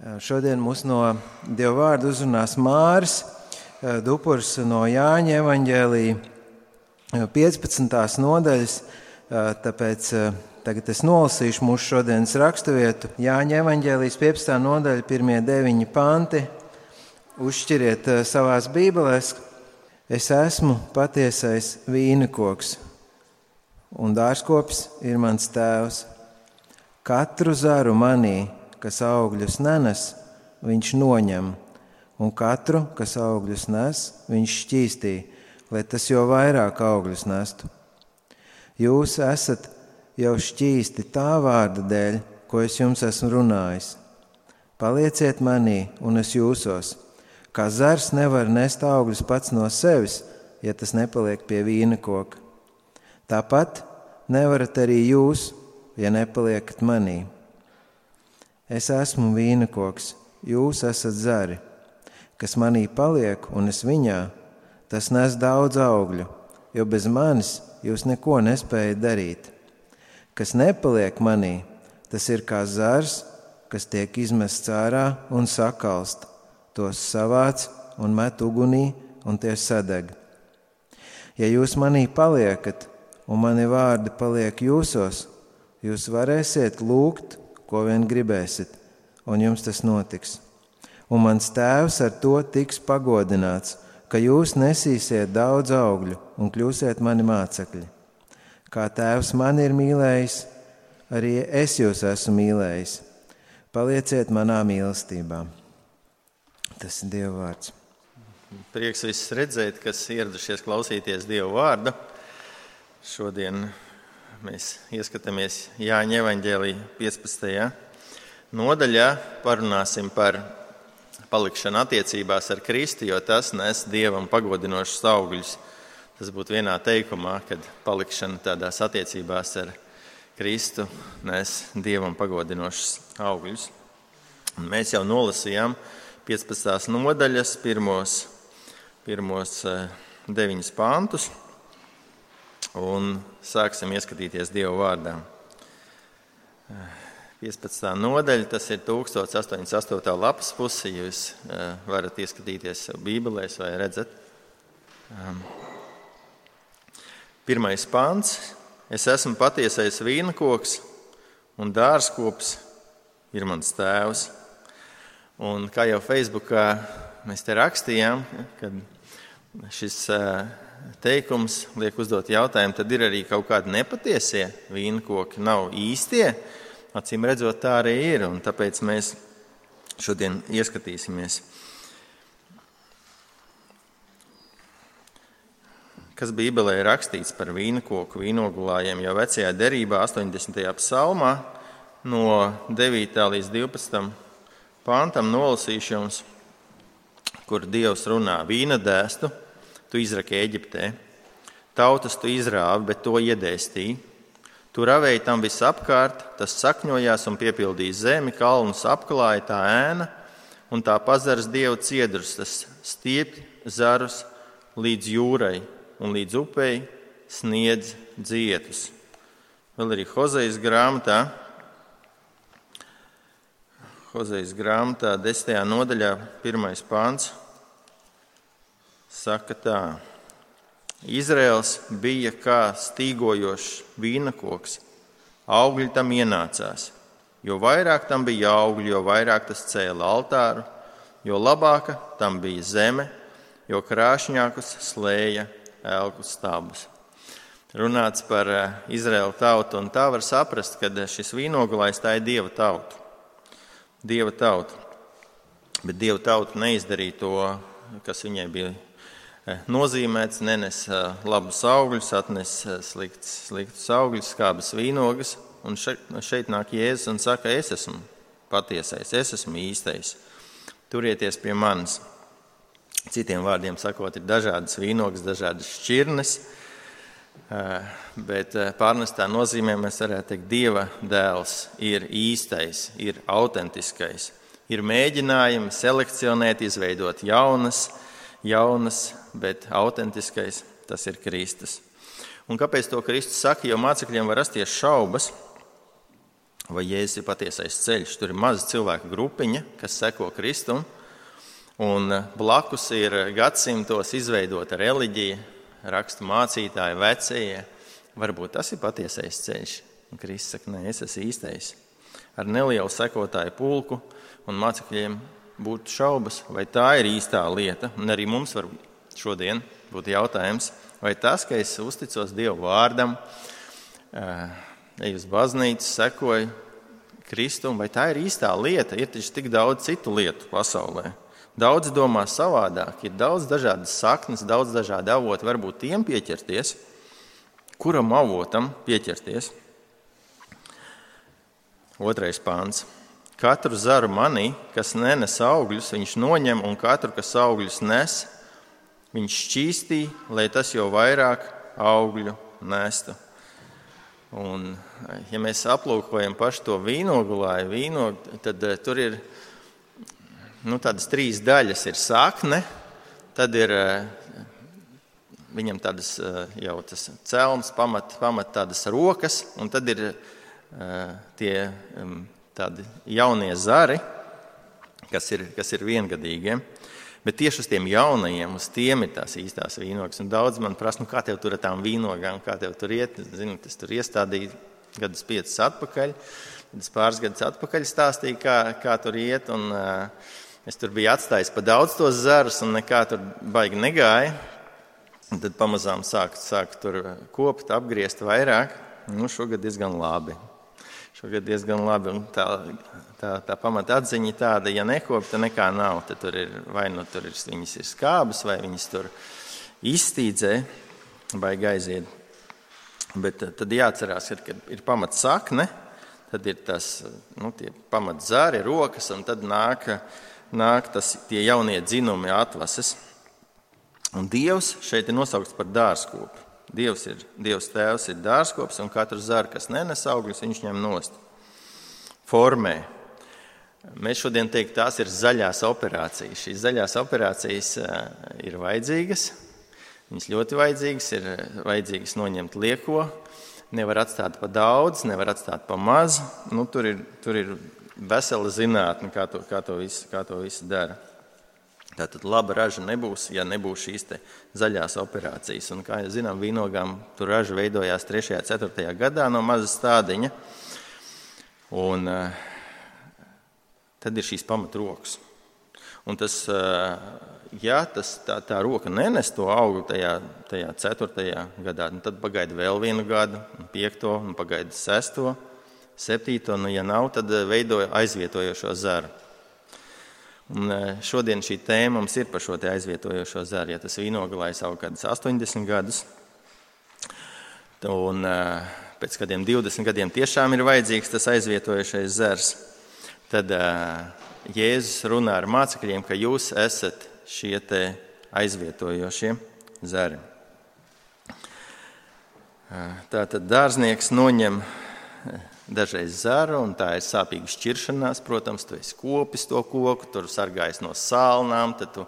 Šodien mūs no Dieva vārda uzrunās Māris Dupurs no Jāņa evaņģēlīja 15. nodaļas, tāpēc tagad es nolasīšu mūsu šodienas raksturvietu. Jāņa evaņģēlijas 15. nodaļa, pirmie deviņi panti. Uzšķiriet savās bībelēs, es esmu patiesais vīnekoks, un dārzkopis ir mans tēvs. Katru zaru manī kas augļus nenes, viņš noņem, un katru, kas augļus nes, viņš šķīstī, lai tas jau vairāk augļus nestu. Jūs esat jau šķīsti tā vārda dēļ, ko es jums esmu runājis. Palieciet manī, un es jūsos. Kā zars nevar nest augļus pats no sevis, ja tas nepaliek pie vīna koka. Tāpat nevarat arī jūs, ja nepaliekat manī. Es esmu vīnakoks, jūs esat zari, kas manī paliek un es viņā, tas nes daudz augļu, jo bez manis jūs neko nespējat darīt. Kas nepaliek manī, tas ir kā zars, kas tiek izmests ārā un sakalst, tos savāc un met ugunī un tie sadeg. Ja jūs manī paliekat un mani vārdi paliek jūsos, jūs varēsiet lūgt ko vien gribēsiet, un jums tas notiks. Un mans tēvs ar to tiks pagodināts, ka jūs nesīsiet daudz augļu un kļūsiet mani mācekļi. Kā tēvs man ir mīlējis, arī es jūs esmu mīlējis. Palieciet manā mīlestībā. Tas ir Dieva vārds. Prieks visus redzēt, kas ieradušies klausīties Dieva vārda. Šodien mēs ieskatāmies Jāņa evaņģēlī 15. nodaļā, parunāsim par palikšanu attiecībās ar Kristu, jo tas nes Dievam pagodinošus augļus. Tas būtu vienā teikumā, kad palikšana tādās attiecībās ar Kristu nes Dievam pagodinošus augļus. Un mēs jau nolasījām 15. nodaļas pirmos, pirmos eh, deviņus pāntus un sāksim ieskatīties Dieva vārdā. 15. nodaļa, tas ir 1088. lapas puse. Jūs eh, varat ieskatīties savā Bībelē, vai redzat. Ehm, pirmais pāns. Es esmu patiesais vīnakoks, un dārzkops ir mans tēvs. Un kā jau Facebookā mēs te rakstījām, kad šis uh, teikums liek uzdot jautājumu, tad ir arī kaut kādi nepatiesie vīnkoki, nav īstie. Acīm redzot, tā arī ir, un tāpēc mēs šodien ieskatīsimies. Kas Bībelē ir rakstīts par vīnokoku, vīnogulājiem, jau vecajā derībā, 80. psalmā, no 9. līdz 12. pāntam nolasīšu jums, kur Dievs runā vīna dēstu tu izraki Eģiptē. Tautas tu izrāvi, bet to iedēstīji. Tu ravēji tam visapkārt, tas sakņojās un piepildīja zemi, kalnus apklāja tā ēna, un tā pazars dievu ciedrus, tas stiepj zarus līdz jūrai un līdz upei sniedz dzietus. Vēl arī Hozejas grāmatā, Hozejas grāmatā, desmitajā nodaļā, pirmais pāns saka tā. Izraels bija kā stīgojošs vīnakoks, augļi tam ienācās. Jo vairāk tam bija augļi, jo vairāk tas cēla altāru, jo labāka tam bija zeme, jo krāšņākus slēja elku stābus. Runāts par eh, Izraēlu tautu, un tā var saprast, ka šis vīnogulājs tā ir dieva tauta. Dieva tauta. Bet dieva tauta neizdarīja to, kas viņai bija Eh, nozīmēts, nenes eh, labus augļus, atnes eh, sliktus, sliktus augļus, skābas vīnogas. Un šeit, šeit nāk Jēzus un saka, es esmu patiesais, es esmu īstais. Turieties pie manis. Citiem vārdiem sakot, ir dažādas vīnogas, dažādas šķirnes, bet pārnestā nozīmē mēs varētu teikt, Dieva dēls ir īstais, ir autentiskais. Ir mēģinājumi selekcionēt, izveidot jaunas, jaunas, bet autentiskais tas ir Kristus. Un kāpēc to Kristus saka? Jo mācekļiem var rasties šaubas, vai Jēzus ir patiesais ceļš. Tur ir maza cilvēku grupiņa, kas seko Kristum, un blakus ir gadsimtos izveidota reliģija, rakstu mācītāji, vecie. Varbūt tas ir patiesais ceļš. Un Kristus saka, nē, es esmu īstais. Ar nelielu sekotāju pulku un mācekļiem būtu šaubas, vai tā ir īstā lieta. Un arī mums var šodien būt jautājums, vai tas, ka es uzticos Dievu vārdam, eju uz baznīcu, sekoju Kristum, vai tā ir īstā lieta? Ir taču tik daudz citu lietu pasaulē. Daudz domā savādāk, ir daudz dažādas saknes, daudz dažādu avotu, varbūt tiem pieķerties. Kuram avotam pieķerties? Otrais pāns. Katru zaru manī, kas nenes augļus, viņš noņem, un katru, kas augļus nes, viņš šķīstī, lai tas jau vairāk augļu nestu. Un, ja mēs aplūkojam pašu to vīnogulāju, vīnogu, tad uh, tur ir nu, tādas trīs daļas. Ir sakne, tad ir uh, viņam tādas uh, jau tas cēlums, pamat, pamat tādas rokas, un tad ir tie um, tādi jaunie zari, kas ir, kas ir viengadīgie. Bet tieši uz tiem jaunajiem, uz tiem ir tās īstās vīnogas. Un daudz man prasa, nu, kā tev tur ar tām vīnogām, kā tev tur iet. Zinu, tas tur iestādīja gadus piecus atpakaļ. Es pāris gadus atpakaļ stāstīju, kā, kā tur iet. Un, uh, es tur biju atstājis pa daudz tos zarus un nekā tur baigi negāja. Un tad pamazām sāku sāk tur kopt, apgriezt vairāk. Nu, šogad diezgan labi. Šogad diezgan labi. Un tā tā, tā pamata atziņa tāda, ja nekopta nekā nav, tad tur ir vai nu tur ir, viņas ir skābas, vai viņas tur iztīdzē, vai gaiziet. Bet eh, tad jāatcerās, ka ir pamats sakne, tad ir tas nu, pamats zāri, rokas, un tad nāk, nāk tas, tie jaunie dzinumi atvases. Un Dievs šeit ir nosaukts par dārzkopu. Dievs ir Dievs tēvs, ir dārzkops, un katru zāru, kas nenes augļus, viņš ņem nost. Formē, Mēs šodien teiktu, tās ir zaļās operācijas. Šīs zaļās operācijas ir vajadzīgas. Viņas ļoti vajadzīgas, ir vajadzīgas noņemt lieko. Nevar atstāt pa daudz, nevar atstāt pa maz. Nu, tur, ir, tur ir vesela zinātne, kā to, kā to, visu, kā to visu dara. Tātad laba raža nebūs, ja nebūs šīs zaļās operācijas. Un, kā jau zinām, vīnogām tur raža veidojās 3. un 4. gadā no maza stādiņa. Un, uh, tad ir šīs pamatrokas. Un tas, ja tas, tā, tā roka nenes to augu tajā, tajā ceturtajā gadā, nu tad pagaida vēl vienu gadu, piekto, un pagaida sesto, septīto. Nu, ja nav, tad veidoja aizvietojošo zaru. Un šodien šī tēma mums ir par šo aizvietojošo zaru. Ja tas vīnogalais auga kādus 80 gadus, un pēc kādiem 20 gadiem tiešām ir vajadzīgs tas aizvietojošais zars tad Jēzus runā ar mācekļiem, ka jūs esat šie aizvietojošie zari. Tātad dārznieks noņem dažreiz zaru, un tā ir sāpīga šķiršanās. Protams, tu esi kopis to koku, tur sargājis no sālnām, tad tu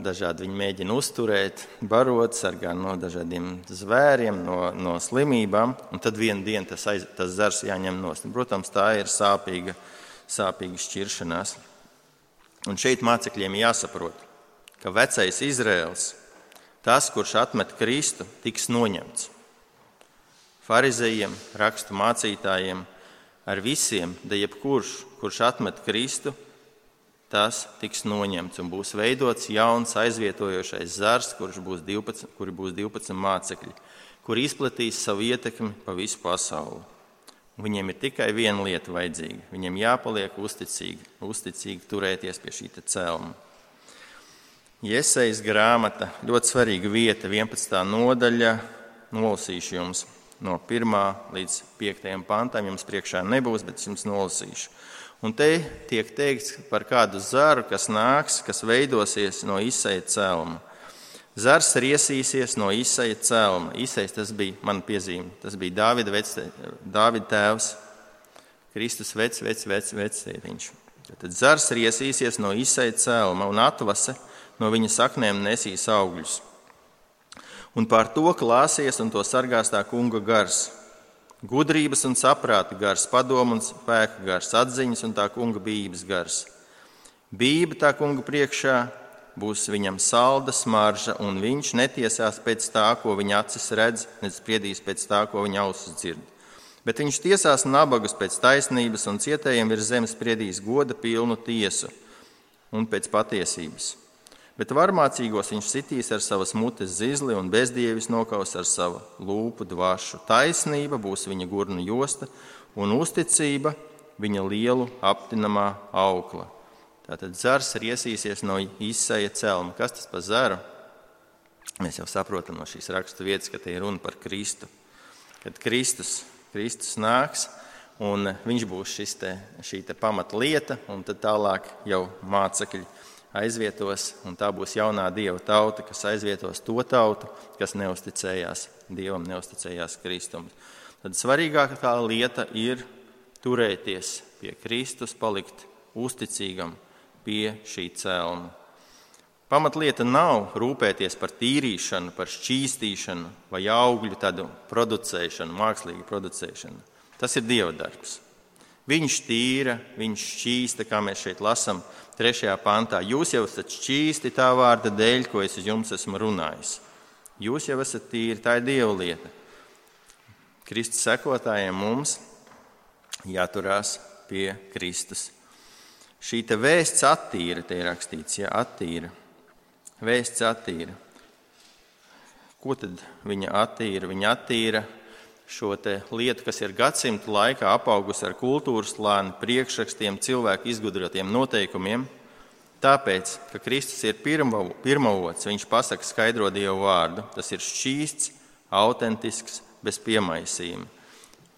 dažādi viņi mēģina uzturēt, barot, sargā no dažādiem zvēriem, no, no slimībām, un tad vienā dienā tas, aiz, tas zars jāņem nost. Protams, tā ir sāpīga sāpīga šķiršanās. Un šeit mācekļiem jāsaprot, ka vecais Izraels, tas, kurš atmet Kristu, tiks noņemts. Pharizējiem, rakstu mācītājiem, ar visiem, da jebkurš, kurš atmet Kristu, tas tiks noņemts un būs veidots jauns aizvietojošais zars, kurš būs 12, kuri būs 12 mācekļi, kur izplatīs savu ietekmi pa visu pasauli. Viņiem ir tikai viena lieta vajadzīga. Viņiem jāpaliek uzticīgi, uzticīgi turēties pie šī cēluma. Iesaistīts grāmata, ļoti svarīga vieta, 11. nodaļa. Nolasīšu jums no 1. līdz 5. pantam. Jums priekšā nebūs, bet es jums nolasīšu. Un te tiek teikts par kādu zaru, kas nāks, kas veidosies no izsaita cēluma. Zars riesīsies no Isaija cēlma. Isais tas bija mana piezīme. Tas bija Dāvida, vecte, Dāvida tēvs, Kristus vecs, vecs, vecs, vectētiņš. Tad zars riesīsies no Isaija cēlma un atvase no viņa saknēm nesīs augļus. Un pār to klāsies un to sargās tā kunga gars. gudrības un saprāta gars, padomu un spēka gars, atziņas un tā kunga bības gars. Bība tā kunga priekšā būs viņam salda smarža, un viņš netiesās pēc tā, ko viņa acis redz, ne spriedīs pēc tā, ko viņa ausis dzird. Bet viņš tiesās nabagus pēc taisnības, un cietējiem virs zemes spriedīs goda pilnu tiesu un pēc patiesības. Bet varmācīgos viņš sitīs ar savas mutes zizli, un bezdievis nokaus ar savu lūpu dvašu. Taisnība būs viņa gurnu josta, un uzticība viņa lielu aptinamā aukla. Tātad zars ir iesīsies no izsaja celma. Kas tas par zaru? Mēs jau saprotam no šīs rakstu vietas, ka te ir runa par Kristu. Kad Kristus, Kristus nāks, un viņš būs šis te, šī te pamata lieta, un tad tālāk jau mācekļi aizvietos, un tā būs jaunā dieva tauta, kas aizvietos to tautu, kas neusticējās dievam, neusticējās Kristum. Tad svarīgākā lieta ir turēties pie Kristus, palikt uzticīgam pie šī cēlna. Pamatlieta nav rūpēties par tīrīšanu, par šķīstīšanu vai augļu tādu producēšanu, mākslīgu producēšanu. Tas ir Dieva darbs. Viņš tīra, viņš šķīsta, kā mēs šeit lasām, trešajā pantā. Jūs jau esat šķīsti tā vārda dēļ, ko es uz jums esmu runājis. Jūs jau esat tīri, tā ir Dieva lieta. Kristus sekotājiem mums jāturās pie Kristus Šī vēsts attīra, te ir rakstīts, ja attīra. Vēsts attīra. Ko tad viņa attīra? Viņa attīra šo lietu, kas ir gadsimtu laikā apaugusi ar kultūras slāni, priekšrakstiem, cilvēku izgudrotiem noteikumiem. Tāpēc, ka Kristus ir pirmavots, viņš pasaka skaidro Dievu vārdu. Tas ir šķīsts, autentisks, bez piemaisījuma.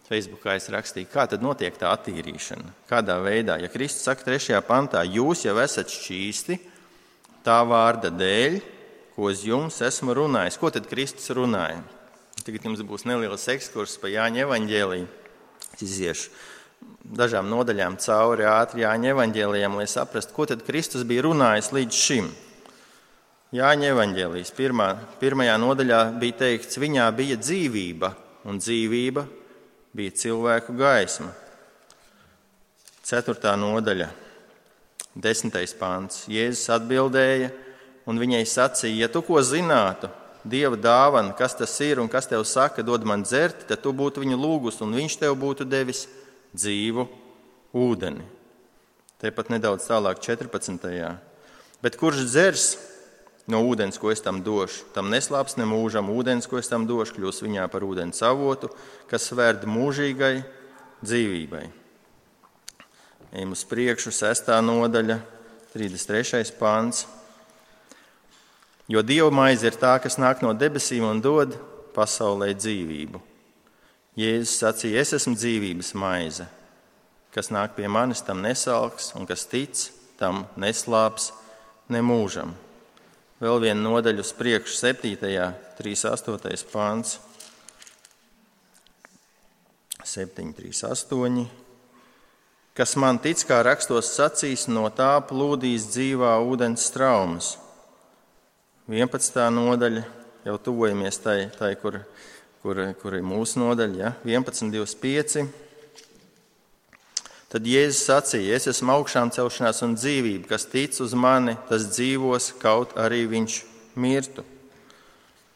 Facebookā es rakstīju, kā tad notiek tā attīrīšana. Kādā veidā, ja Kristus saka, 3. pantā, jūs jau esat šķīsti tā vārda dēļ, ko uz jums esmu runājis. Ko tad Kristus runāja? Tagad jums būs neliels ekskurss pa Jāņa evaņģēliju. Es iziešu dažām nodaļām cauri ātri Jāņa evaņģēlijam, lai saprastu, ko tad Kristus bija runājis līdz šim. Jāņa evaņģēlijas pirmā, pirmajā nodaļā bija teikts, viņā bija dzīvība, un dzīvība bija cilvēku gaisma. Ceturtā nodaļa, desmitais pāns. Jēzus atbildēja, un viņai sacīja, ja tu ko zinātu, Dieva dāvana, kas tas ir un kas tev saka, dod man dzert, tad tu būtu viņu lūgus, un viņš tev būtu devis dzīvu ūdeni. Tepat nedaudz tālāk, 14. Bet kurš dzers no ūdens, ko es tam došu. Tam neslāps ne mūžam, ūdens, ko es tam došu, kļūs viņā par ūdens avotu, kas svērt mūžīgai dzīvībai. Ejam uz priekšu, sestā nodaļa, 33. pāns. Jo Dieva maize ir tā, kas nāk no debesīm un dod pasaulē dzīvību. Jēzus sacīja, es esmu dzīvības maize. Kas nāk pie manis, tam nesalks, un kas tic, tam neslāps ne mūžam. Vēl viena nodaļa uz priekšu, 7. 38. pāns. 7, 3, 8. Kas man tic, kā rakstos sacīs, no tā plūdīs dzīvā ūdens traumas. 11. nodaļa, jau tuvojamies tai, tai kur, kur, kur ir mūsu nodaļa, ja? 11, 25. Tad Jēzus sacīja: Es esmu augšām celšanās un dzīvība, kas tic uz mani, tas dzīvos, kaut arī viņš mirtu.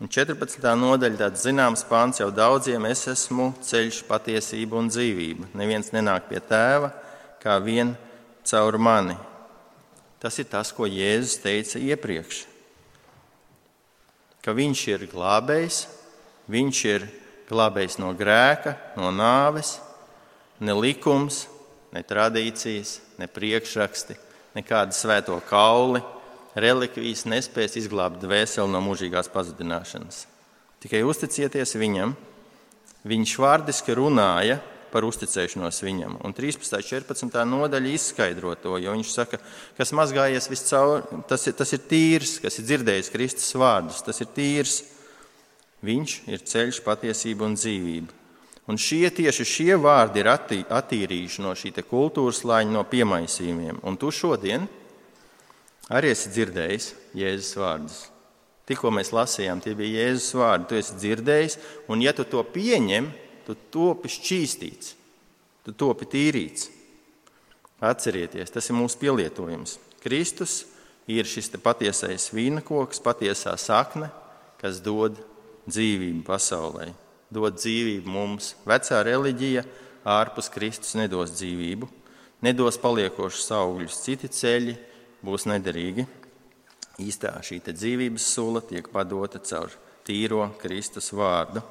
Un 14. nodaļa, tāds zināms pāns jau daudziem, es esmu ceļš, patiesība un dzīvība. Neviens nenāk pie tēva, kā vien caur mani. Tas ir tas, ko Jēzus teica iepriekš. Ka viņš ir glābējs, viņš ir glābējs no grēka, no nāves, ne likums, ne tradīcijas, ne priekšraksti, nekāda svēto kauli, relikvijas nespēs izglābt dvēseli no mūžīgās pazudināšanas. Tikai uzticieties viņam. Viņš vārdiski runāja par uzticēšanos viņam. Un 13. un 14. nodaļa izskaidro to, jo viņš saka, kas mazgājies viscaur, tas ir, tas ir tīrs, kas ir dzirdējis Kristus vārdus, tas ir tīrs. Viņš ir ceļš, patiesība un dzīvība. Un šie tieši šie vārdi ir attī, attīrījuši no šī kultūras slāņa, no piemaisījumiem. Un tu šodien arī esi dzirdējis Jēzus vārdus. Tikko mēs lasījām, tie bija Jēzus vārdi. Tu esi dzirdējis, un ja tu to pieņem, tu topi šķīstīts, tu topi tīrīts. Atcerieties, tas ir mūsu pielietojums. Kristus ir šis patiesais vīnakoks, patiesā sakne, kas dod dzīvību pasaulē, dod dzīvību mums. Vecā reliģija ārpus Kristus nedos dzīvību, nedos paliekošus augļus, citi ceļi būs nederīgi. Īstā šī dzīvības sula tiek padota caur tīro Kristus vārdu.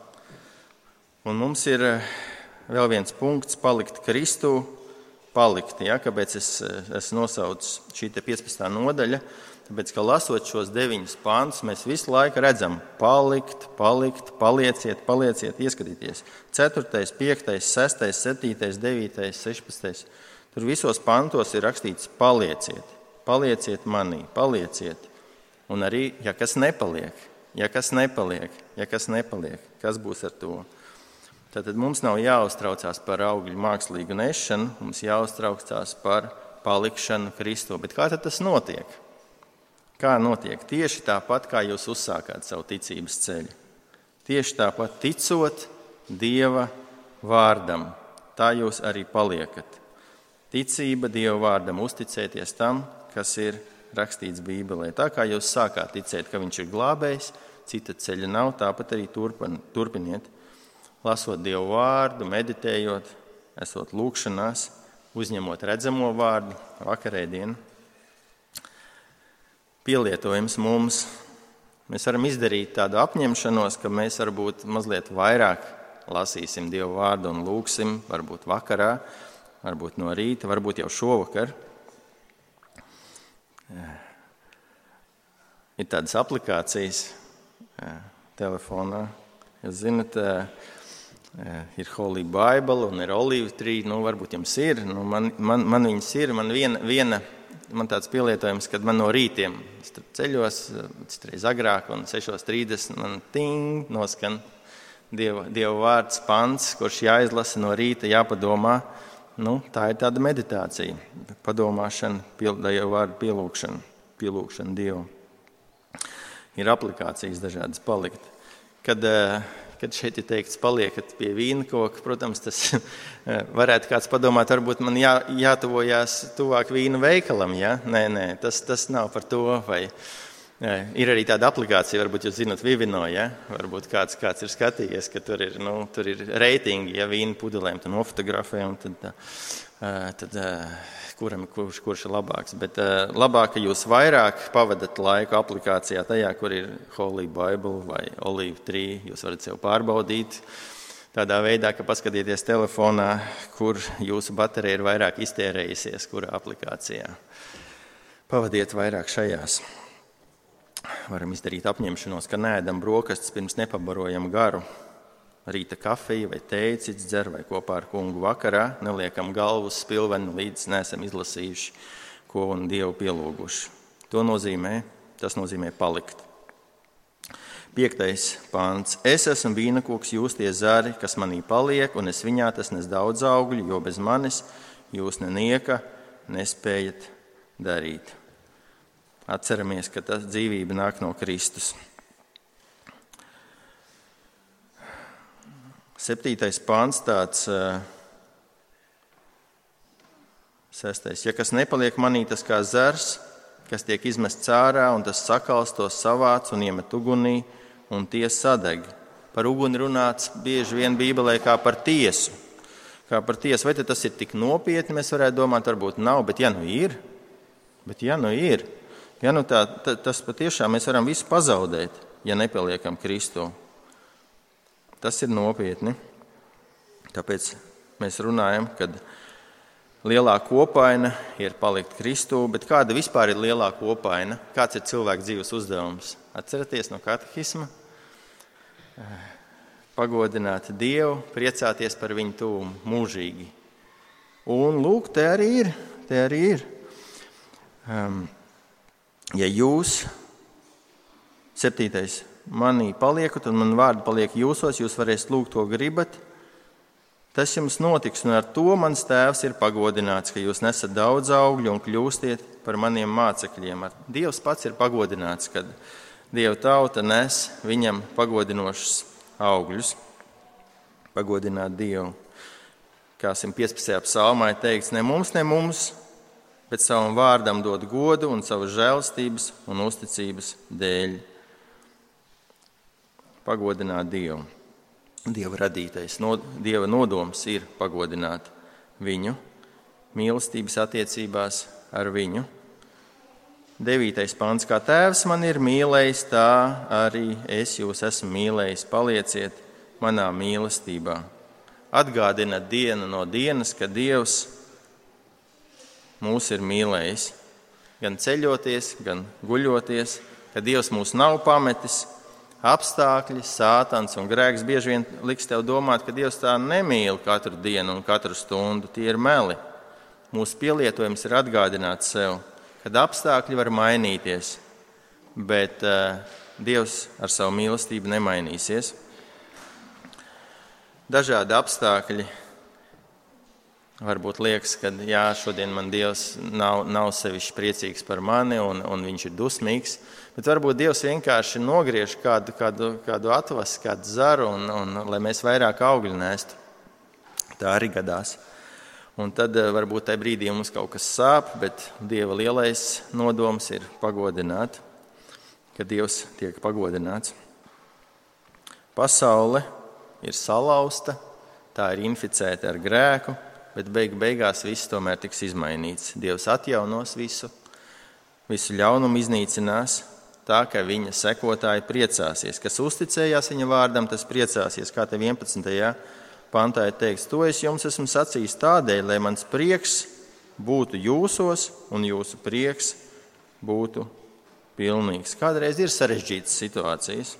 Un mums ir eh, vēl viens punkts, palikt Kristū, palikt. Ja? Kāpēc es esmu nosaucis šī 15. nodaļa? Tāpēc, ka lasot šos deviņus pāntus, mēs visu laiku redzam, palikt, palikt, palieciet, palieciet, ieskatīties. 4, 5, 6, 7, 9, 16. Tur visos pantos ir rakstīts, palieciet, palieciet manī, palieciet. Un arī, ja kas nepaliek, ja kas nepaliek, ja kas nepaliek, kas būs ar to? Tad mums nav jāuztraucās par augļu mākslīgu nešanu, mums jāuztraucās par palikšanu Kristo. Bet kā tas notiek? Kā notiek? Tieši tāpat, kā jūs uzsākāt savu ticības ceļu. Tieši tāpat ticot Dieva vārdam, tā jūs arī paliekat. Ticība Dieva vārdam, uzticēties tam, kas ir rakstīts Bībelē. Tā kā jūs sākāt ticēt, ka Viņš ir glābējs, cita ceļa nav, tāpat arī turpin, turpiniet. Lasot Dievu vārdu, meditējot, esot lūkšanās, uzņemot redzamo vārdu, vakarēdienu pielietojams mums. Mēs varam izdarīt tādu apņemšanos, ka mēs varbūt mazliet vairāk lasīsim Dievu vārdu un lūgsim, varbūt vakarā, varbūt no rīta, varbūt jau šovakar. Ir tādas aplikācijas telefonā. Jūs zinat, ir Holy Bible un ir Olive Tree. Nu, varbūt jums ir, nu, man, man, man viņas ir. Man viena, viena man tāds pielietojums, kad man no rītiem ceļos, citreiz agrāk, un 6.30 man ting noskan Dieva, Dieva vārds, pants, kurš jāizlasa no rīta, jāpadomā. Nu, tā ir tāda meditācija, padomāšana, Dieva vārdu pielūgšana, pielūgšana Dievu. Ir aplikācijas dažādas palikt. Kad uh, kad šeit ir teikts, paliekat pie vīna koka, protams, tas varētu kāds padomāt, varbūt man jā, jātuvojās tuvāk vīna veikalam. Ja? Nē, nē, tas, tas nav par to. Vai, ir arī tāda aplikācija, varbūt jūs zinat, Vivino. Ja? Varbūt kāds, kāds ir skatījies, ka tur ir, nu, tur ir reitingi, ja vīna pudelēm tu nofotografē. Tad, tad, kuram, kurš, kurš ir labāks. Bet labāk, ka jūs vairāk pavadat laiku aplikācijā, tajā, kur ir Holy Bible vai Olive Tree. Jūs varat sev pārbaudīt tādā veidā, ka paskatieties telefonā, kur jūsu baterija ir vairāk iztērējusies, kurā aplikācijā. Pavadiet vairāk šajās. Varam izdarīt apņemšanos, ka nēdam brokastis pirms nepabarojam garu rīta kafiju vai tēju, cits dzer vai kopā ar kungu vakarā, neliekam galvu spilvenu, līdz nesam izlasījuši, ko un Dievu pielūguši. To nozīmē, tas nozīmē palikt. Piektais pāns. Es esmu vīnakoks, jūs tie zari, kas manī paliek, un es viņā tas nes daudz augļu, jo bez manis jūs nenieka nespējat darīt. Atceramies, ka tas dzīvība nāk no Kristus. Septītais pāns tāds. Sestais. Ja kas nepaliek manī, tas kā zars, kas tiek izmests ārā, un tas sakals to savāc un iemet ugunī, un tie sadeg. Par uguni runāts bieži vien Bībelē kā par tiesu. Kā par tiesu. Vai tas ir tik nopietni, mēs varētu domāt, varbūt nav, bet ja nu ir, bet ja nu ir, ja nu tā, tā, tas patiešām mēs varam visu pazaudēt, ja nepaliekam Kristu. Tas ir nopietni. Tāpēc mēs runājam, ka lielā kopaina ir palikt Kristū, bet kāda vispār ir lielā kopaina? Kāds ir cilvēka dzīves uzdevums? Atcerieties no katehisma, pagodināt Dievu, priecāties par viņu tūmu mūžīgi. Un lūk, te arī ir. Te arī ir. Um, ja jūs, septītais, manī paliekat, un man vārdi paliek jūsos, jūs varēsiet lūgt, ko gribat. Tas jums notiks, un ar to mans tēvs ir pagodināts, ka jūs nesat daudz augļu un kļūstiet par maniem mācekļiem. Dievs pats ir pagodināts, kad Dieva tauta nes viņam pagodinošus augļus. pagodināt Dievu. Kā 115. psalmā ir teikts, ne mums, ne mums, bet savam vārdam dod godu un savas žēlstības un uzticības dēļ. Pagodināt Dievu. Dieva radītais, no, Dieva nodoms ir pagodināt viņu, mīlestības attiecībās ar viņu. Devītais pants, kā tēvs man ir mīlējis, tā arī es jūs esmu mīlējis. Palieciet manā mīlestībā. Atgādina dienu no dienas, ka Dievs mūs ir mīlējis. Gan ceļoties, gan guļoties, ka Dievs mūs nav pametis. Apstākļi, sātans un grēks bieži vien liks tev domāt, ka Dievs tā nemīl katru dienu un katru stundu. Tie ir meli. Mūsu pielietojums ir atgādināt sev, ka apstākļi var mainīties, bet uh, Dievs ar savu mīlestību nemainīsies. Dažādi apstākļi Varbūt liekas, ka jā, šodien man Dievs nav, nav sevišķi priecīgs par mani un, un viņš ir dusmīgs. Bet varbūt Dievs vienkārši nogriež kādu, kādu, kādu atvasi, kādu zaru, un, un, lai mēs vairāk augļu nēstu. Tā arī gadās. Un tad eh, varbūt tajā brīdī mums kaut kas sāp, bet Dieva lielais nodoms ir pagodināt, ka Dievs tiek pagodināts. Pasaule ir salauzta, tā ir inficēta ar grēku bet beig beigās viss tomēr tiks izmainīts. Dievs atjaunos visu, visu ļaunumu iznīcinās, tā ka viņa sekotāji priecāsies. Kas uzticējās viņa vārdam, tas priecāsies. Kā te 11. pantā ir teikts, to es jums esmu sacījis tādēļ, lai mans prieks būtu jūsos un jūsu prieks būtu pilnīgs. Kādreiz ir sarežģītas situācijas,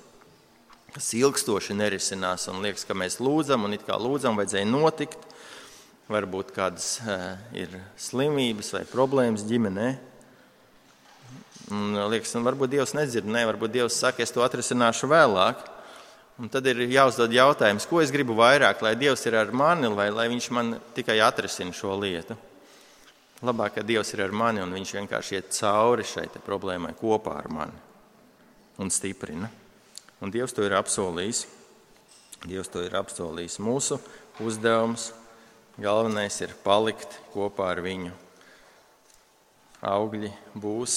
kas ilgstoši nerisinās un liekas, ka mēs lūdzam un it kā lūdzam, vajadzēja notikt varbūt kādas ir slimības vai problēmas ģimenē. Un, liekas, un varbūt Dievs nedzird, ne, varbūt Dievs saka, es to atrisināšu vēlāk. Un tad ir jāuzdod jautājums, ko es gribu vairāk, lai Dievs ir ar mani, vai lai Viņš man tikai atrisina šo lietu. Labāk, ka Dievs ir ar mani un Viņš vienkārši iet cauri šai problēmai kopā ar mani un stiprina. Un Dievs to ir apsolījis. Dievs to ir apsolījis. Mūsu uzdevums Galvenais ir palikt kopā ar viņu. Augļi būs,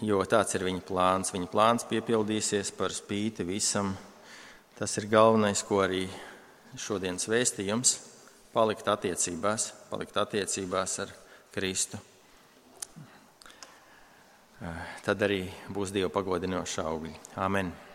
jo tāds ir viņa plāns. Viņa plāns piepildīsies par spīti visam. Tas ir galvenais, ko arī šodienas vēstījums - palikt attiecībās, palikt attiecībās ar Kristu. Tad arī būs Dieva pagodinoša augļi. Amen!